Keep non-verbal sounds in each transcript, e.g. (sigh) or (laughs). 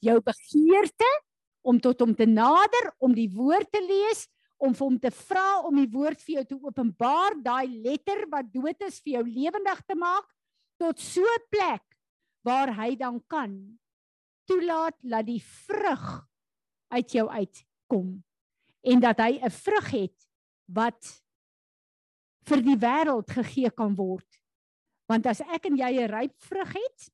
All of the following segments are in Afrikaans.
jou begeerte om tot hom te nader, om die woord te lees, om vir hom te vra om die woord vir jou te openbaar, daai letter wat dood is vir jou lewendig te maak tot so 'n plek waar hy dan kan toelaat dat die vrug uit jou uitkom en dat hy 'n vrug het wat vir die wêreld gegee kan word. Want as ek en jy 'n ryp vrug het,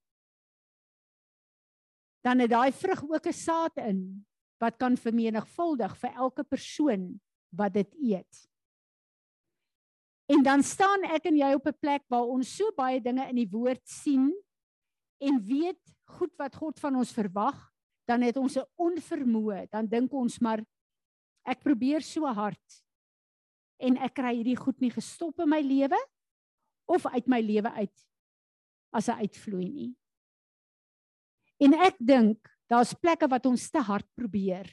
dan het daai vrug ook 'n saad in wat kan vermenigvuldig vir elke persoon wat dit eet. En dan staan ek en jy op 'n plek waar ons so baie dinge in die woord sien en weet goed wat God van ons verwag, dan het ons 'n onvermoë, dan dink ons maar ek probeer so hard en ek kry hierdie goed nie gestop in my lewe of uit my lewe uit as 'n uitvloei nie. En ek dink daar's plekke wat ons te hard probeer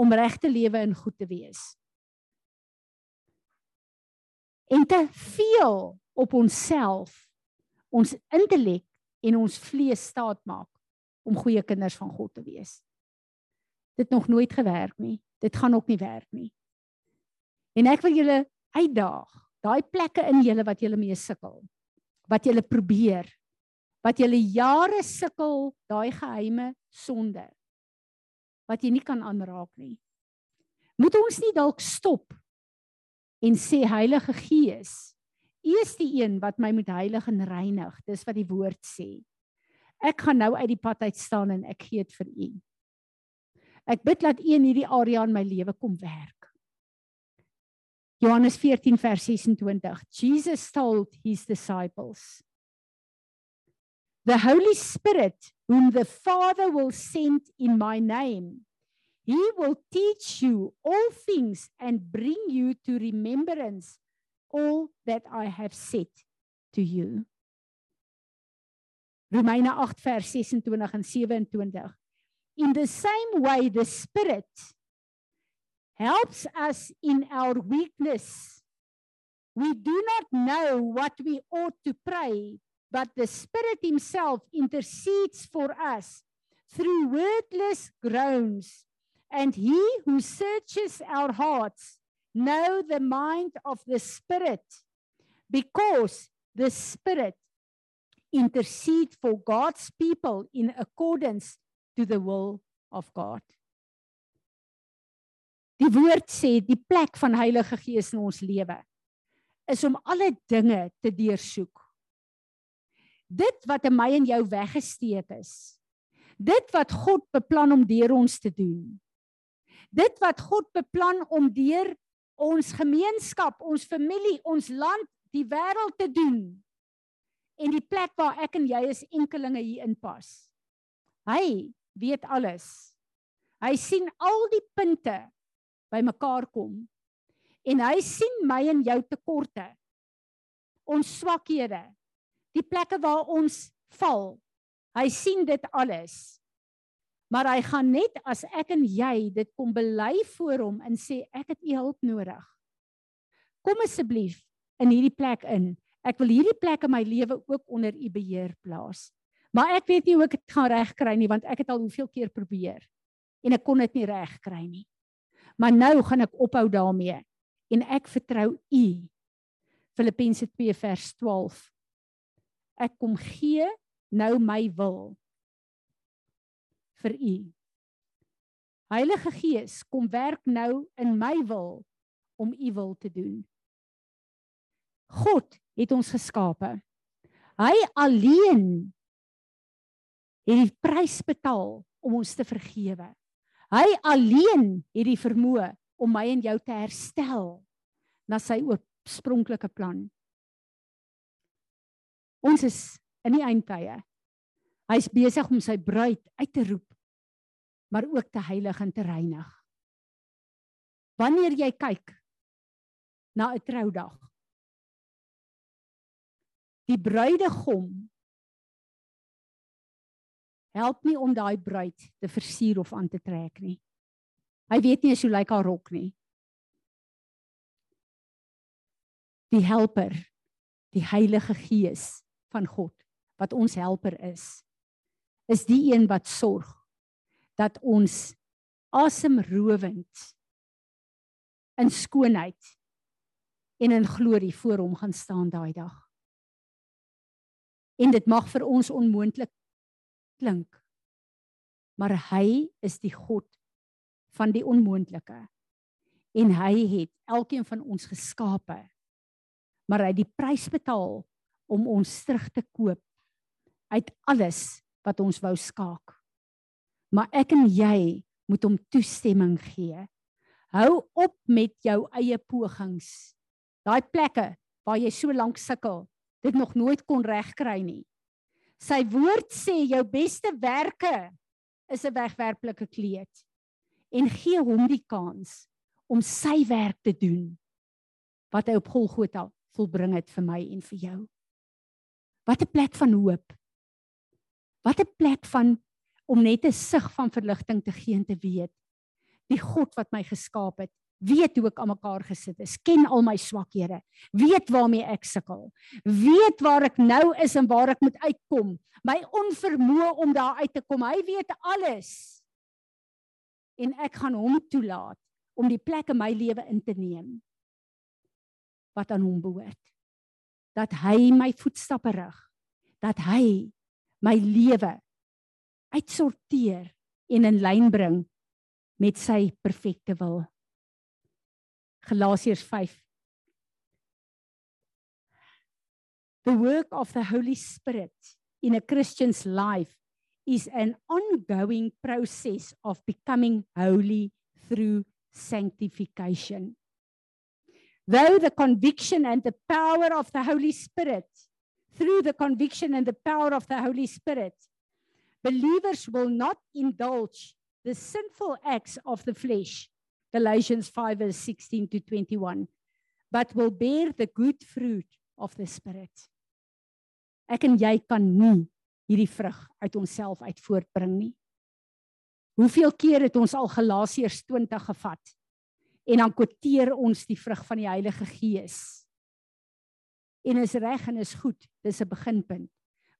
om reg te lewe en goed te wees. En te veel op onsself, ons intellek en ons vlees staat maak om goeie kinders van God te wees. Dit nog nooit gewerk nie. Dit gaan ook nie werk nie. En ek wil julle uitdaag, daai plekke in julle wat julle mee sukkel, wat julle probeer, wat julle jare sukkel, daai geheime sonde wat jy nie kan aanraak nie. Moet ons nie dalk stop en sê Heilige Gees, U is die een wat my moet heilig en reinig. Dis wat die woord sê. Ek gaan nou uit die pad uit staan en ek gee dit vir U. Ek bid dat U in hierdie area in my lewe kom werk. Johannes 14 vers 26. Jesus told his disciples The Holy Spirit, whom the Father will send in my name, he will teach you all things and bring you to remembrance all that I have said to you. Romeine 8 vers 26 en 27. In the same way the Spirit helps us in our weakness. We do not know what we ought to pray, but the Spirit Himself intercedes for us through wordless groans. And He who searches our hearts know the mind of the Spirit, because the Spirit intercedes for God's people in accordance to the will of God. Die woord sê die plek van Heilige Gees in ons lewe is om alle dinge te deursoek dit wat in my en jou weggesteek is. Dit wat God beplan om deur ons te doen. Dit wat God beplan om deur ons gemeenskap, ons familie, ons land, die wêreld te doen. En die plek waar ek en jy is enkelinge hier inpas. Hy weet alles. Hy sien al die punte bymekaar kom. En hy sien my en jou tekorte. Ons swakhede, die plekke waar ons val. Hy sien dit alles. Maar hy gaan net as ek en jy dit kom bely voor hom en sê ek het u hulp nodig. Kom asseblief in hierdie plek in. Ek wil hierdie plek in my lewe ook onder u beheer plaas. Maar ek weet nie hoe ek dit gaan regkry nie want ek het al hoeveel keer probeer en ek kon dit nie regkry nie. Maar nou gaan ek ophou daarmee en ek vertrou u. Filippense 2 vers 12 ek kom gee nou my wil vir u. Heilige Gees, kom werk nou in my wil om u wil te doen. God het ons geskape. Hy alleen het die prys betaal om ons te vergewe. Hy alleen het die vermoë om my en jou te herstel na sy oorspronklike plan. Ons is in die eindtye. Hy's besig om sy bruid uit te roep, maar ook te heilig en te reinig. Wanneer jy kyk na 'n troudag, die bruidegom help nie om daai bruid te versier of aan te trek nie. Hy weet nie hoe lyk haar rok nie. Die helper, die Heilige Gees van God wat ons helper is is die een wat sorg dat ons asemrowend in skoonheid en in glorie voor hom gaan staan daai dag. En dit mag vir ons onmoontlik klink. Maar hy is die God van die onmoontlike. En hy het elkeen van ons geskape. Maar hy het die prys betaal om ons terug te koop uit alles wat ons wou skaak. Maar ek en jy moet hom toestemming gee. Hou op met jou eie pogings. Daai plekke waar jy so lank sukkel, dit nog nooit kon regkry nie. Sy woord sê jou beste werke is 'n wegwerplike kleed. En gee hom die kans om sy werk te doen wat hy op Golgotha volbring het vir my en vir jou. Wat 'n plek van hoop. Wat 'n plek van om net 'n sig van verligting te gee en te weet die God wat my geskaap het, weet hoe ek aan mekaar gesit is, ken al my swakhede, weet waarmee ek sukkel, weet waar ek nou is en waar ek moet uitkom, my onvermoë om daar uit te kom. Hy weet alles. En ek gaan hom toelaat om die plek in my lewe in te neem wat aan hom behoort. Dat hy my voetstappe rig, dat hy my lewe uitsorteer en in lyn bring met sy perfekte wil. Galasiërs 5 The work of the Holy Spirit in a Christian's life is an ongoing process of becoming holy through sanctification. Though the conviction and the power of the Holy Spirit, through the conviction and the power of the Holy Spirit, believers will not indulge the sinful acts of the flesh, Galatians 5, verse 16 to 21, but will bear the good fruit of the Spirit. Ek en jy kan nie hierdie vrug uit onsself uit voortbring nie. Hoeveel keer het ons al Galasiërs 20 gevat en dan kwoteer ons die vrug van die Heilige Gees. En is reg en is goed, dis 'n beginpunt.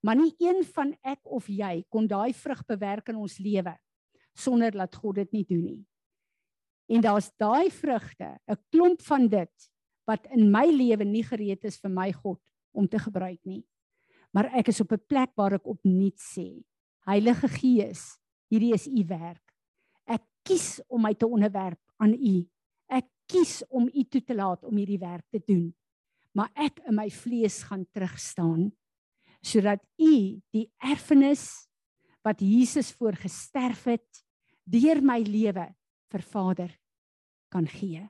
Maar nie een van ek of jy kon daai vrug bewerk in ons lewe sonder dat God dit nie doen nie. En daar's daai vrugte, 'n klomp van dit wat in my lewe nie gereed is vir my God om te gebruik nie. Maar ek is op 'n plek waar ek opnuut sê, Heilige Gees, hierdie is u werk. Ek kies om my te onderwerp aan u. Kies om u toe te laat om hierdie werk te doen. Maar ek in my vlees gaan terugstaan sodat u die erfenis wat Jesus voor gesterf het deur my lewe vir Vader kan gee.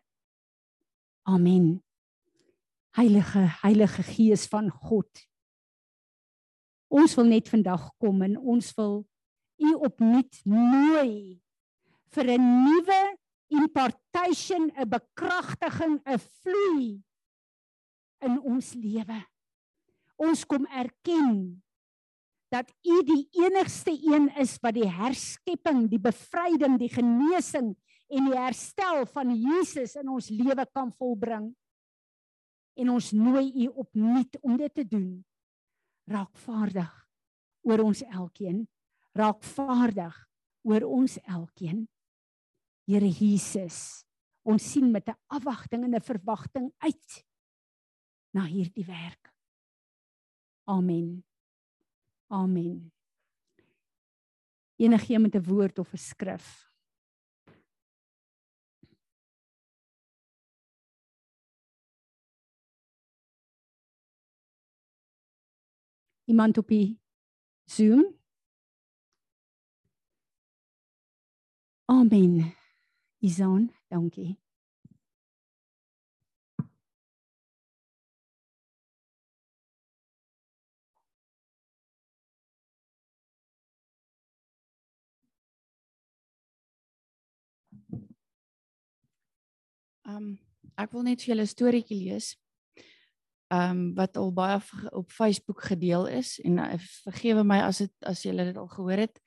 Amen. Heilige Heilige Gees van God. Ons wil net vandag kom en ons wil u opnuut nooi vir 'n nuwe impartation, 'n bekragtiging, 'n vloei in ons lewe. Ons kom erken dat U die enigste een is wat die herskepping, die bevryding, die genesing en die herstel van Jesus in ons lewe kan volbring. En ons nooi U opnuut om dit te doen. Raak vaardig oor ons elkeen. Raak vaardig oor ons elkeen. Here Jesus, ons sien met 'n afwagting en 'n verwagting uit na hierdie werk. Amen. Amen. Enige met 'n woord of 'n skrif. Iemand op die Zoom? Amen. Ison, dankie. Um ek wil net vir julle 'n storieetjie lees. Um wat al baie op Facebook gedeel is en uh, vergewe my as dit as julle dit al gehoor het.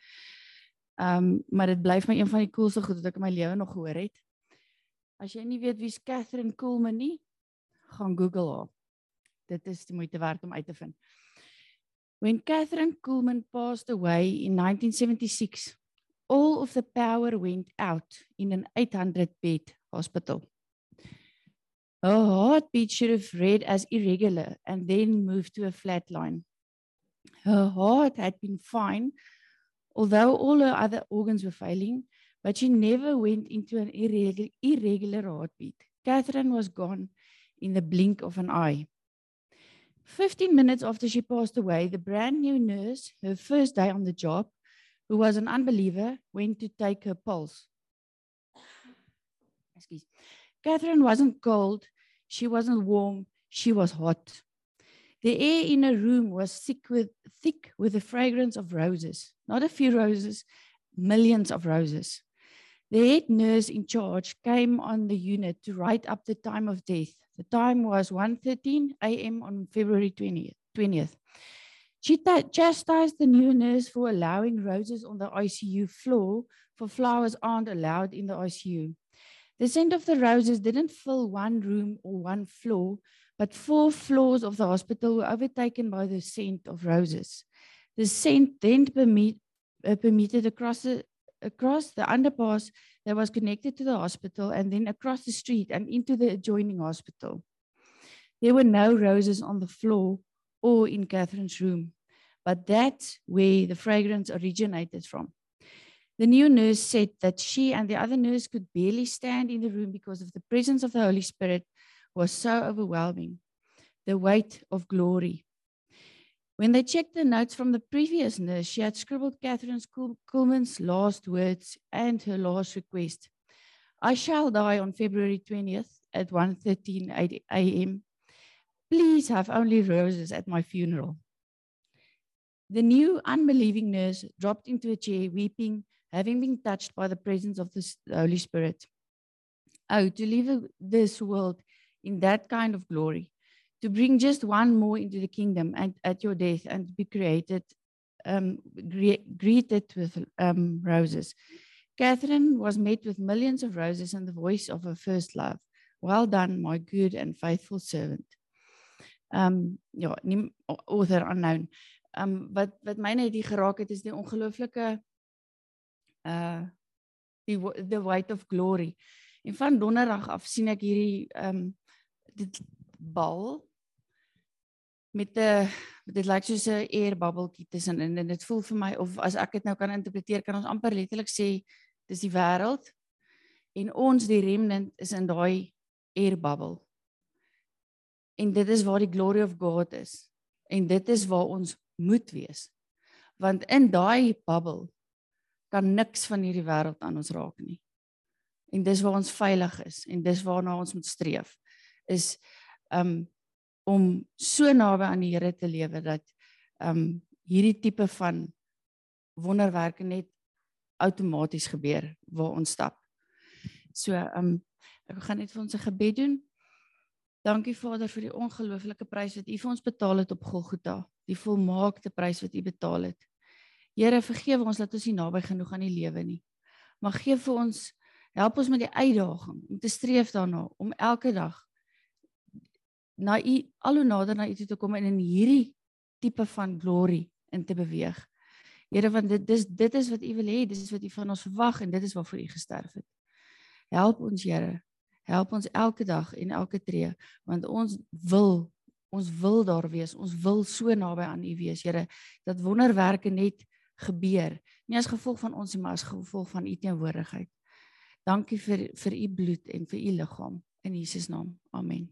Um maar dit bly vir my een van die coolste goed wat ek in my lewe nog gehoor het. As jy nie weet wie's Catherine Coolman nie, gaan Google haar. Dit is die moeite werd om uit te vind. When Catherine Kuhlman passed away in 1976, all of the power went out in an 800 bed hospital. Her heartbeat should have read as irregular and then moved to a flat line. Her heart had been fine, although all her other organs were failing, but she never went into an irregular, irregular heartbeat. Catherine was gone in the blink of an eye. 15 minutes after she passed away, the brand new nurse, her first day on the job, who was an unbeliever, went to take her pulse. Excuse. Catherine wasn't cold, she wasn't warm, she was hot. The air in her room was thick with, thick with the fragrance of roses. Not a few roses, millions of roses. The head nurse in charge came on the unit to write up the time of death. The time was 1:13 a.m. on February 20th. 20th. She chastised the new nurse for allowing roses on the ICU floor, for flowers aren't allowed in the ICU. The scent of the roses didn't fill one room or one floor, but four floors of the hospital were overtaken by the scent of roses. The scent then permit, uh, permitted across the across the underpass that was connected to the hospital and then across the street and into the adjoining hospital. There were no roses on the floor or in Catherine's room, but that's where the fragrance originated from. The new nurse said that she and the other nurse could barely stand in the room because of the presence of the Holy Spirit was so overwhelming. The weight of glory. When they checked the notes from the previous nurse, she had scribbled Catherine's Kuhlman's last words and her last request. I shall die on February 20th at 1.13 a.m. Please have only roses at my funeral. The new unbelieving nurse dropped into a chair, weeping, having been touched by the presence of the Holy Spirit. Oh, to leave this world in that kind of glory to bring just one more into the kingdom and at your death and be created, um, gre greeted with um, roses. Catherine was met with millions of roses and the voice of her first love. Well done, my good and faithful servant. Um, ja, nie, author unknown. Um, wat, wat my net die geraak het, is die ongelooflike uh, die, the weight of glory. En van donderdag af sien ek hierdie um, dit bal met 'n dit lyk soos 'n air bubbletjie tussen en, dit voel vir my of as ek dit nou kan interpreteer kan ons amper letterlik sê dis die wêreld en ons die remnant is in daai air bubble. En dit is waar die glory of God is. En dit is waar ons moet wees. Want in daai bubble kan niks van hierdie wêreld aan ons raak nie. En dis waar ons veilig is en dis waarna ons moet streef. Is um om so naby aan die Here te lewe dat um hierdie tipe van wonderwerke net outomaties gebeur waar ons stap. So um ek gaan net vir ons 'n gebed doen. Dankie Vader vir die ongelooflike prys wat U vir ons betaal het op Golgotha, die volmaakte prys wat U betaal het. Here, vergewe ons dat ons nie naby genoeg aan U lewe nie. Maar gee vir ons help ons met die uitdaging om te streef daarna om elke dag na u al hoe nader na u toe te kom en in hierdie tipe van glory in te beweeg. Here want dit dis dit is wat u wil hê, dis is wat u van ons verwag en dit is waarvoor u gesterf het. Help ons Here. Help ons elke dag en elke tree want ons wil ons wil daar wees. Ons wil so naby aan u wees, Here, dat wonderwerke net gebeur. Nie as gevolg van ons nie, maar as gevolg van u teenwoordigheid. Dankie vir vir u bloed en vir u liggaam in Jesus naam. Amen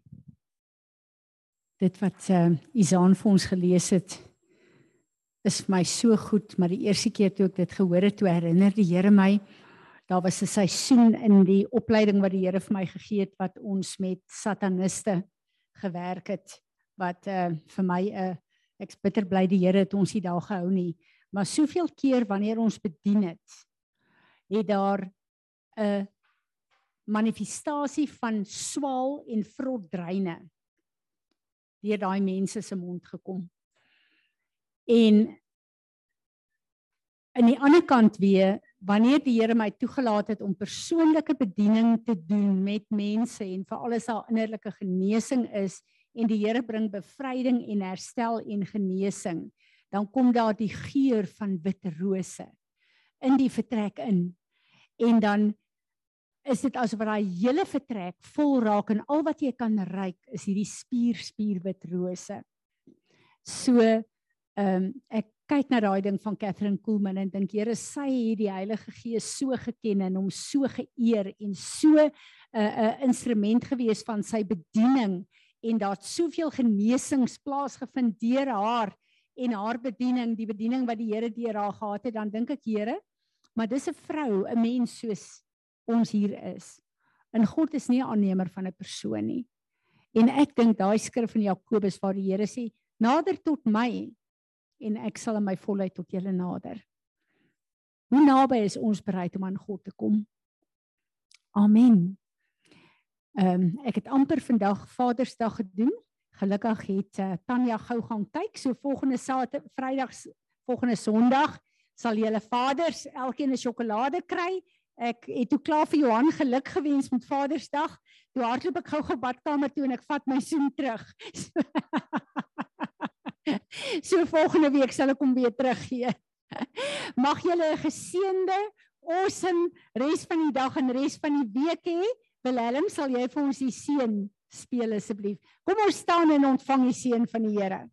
dit wat uh, Isaan vir ons gelees het is vir my so goed, maar die eerste keer toe ek dit gehoor het, toe herinner die Here my daar was 'n seisoen in die opleiding wat die Here vir my gegee het wat ons met sataniste gewerk het wat uh, vir my 'n uh, ek bitter bly die Here het ons nie daar gehou nie, maar soveel keer wanneer ons bedien het, het daar 'n manifestasie van swaal en vrot dreine deur daai mense se mond gekom. En aan die ander kant weer wanneer die Here my toegelaat het om persoonlike bediening te doen met mense en vir alles daar innerlike genesing is en die Here bring bevryding en herstel en genesing dan kom daar die geur van wit rose in die vertrek in. En dan is dit asof daai hele vertrek vol raak en al wat jy kan ruik is hierdie spier spierwit rose. So ehm um, ek kyk na daai ding van Catherine Kuhlman en dink Here sy het die Heilige Gees so geken en hom so geëer en so 'n uh, 'n uh, instrument gewees van sy bediening en daar't soveel genesings plaasgevind deur haar en haar bediening, die bediening wat die Here deur haar gehad het, dan dink ek Here, maar dis 'n vrou, 'n mens soos ons hier is. En God is nie 'n aannemer van 'n persoon nie. En ek dink daai skrif van Jakobus waar die Here sê, nader tot my en ek sal in my volheid tot julle nader. Hoe naby is ons bereid om aan God te kom? Amen. Ehm um, ek het amper vandag Vadersdag gedoen. Gelukkig het uh, Tanya gou gaan kyk. So volgende Saterdag, Vrydag, volgende Sondag sal julle vaders elkeen 'n sjokolade kry. Ek het toe klaar vir Johan geluk gewens met Vadersdag. Toe hardloop ek gou-gou badkamer toe en ek vat my soen terug. (laughs) so volgende week sal ek hom weer teruggee. Mag julle 'n geseënde, awesome res van die dag en res van die week hê. Willem, sal jy vir ons die seën speel asseblief? Kom ons staan en ontvang die seën van die Here.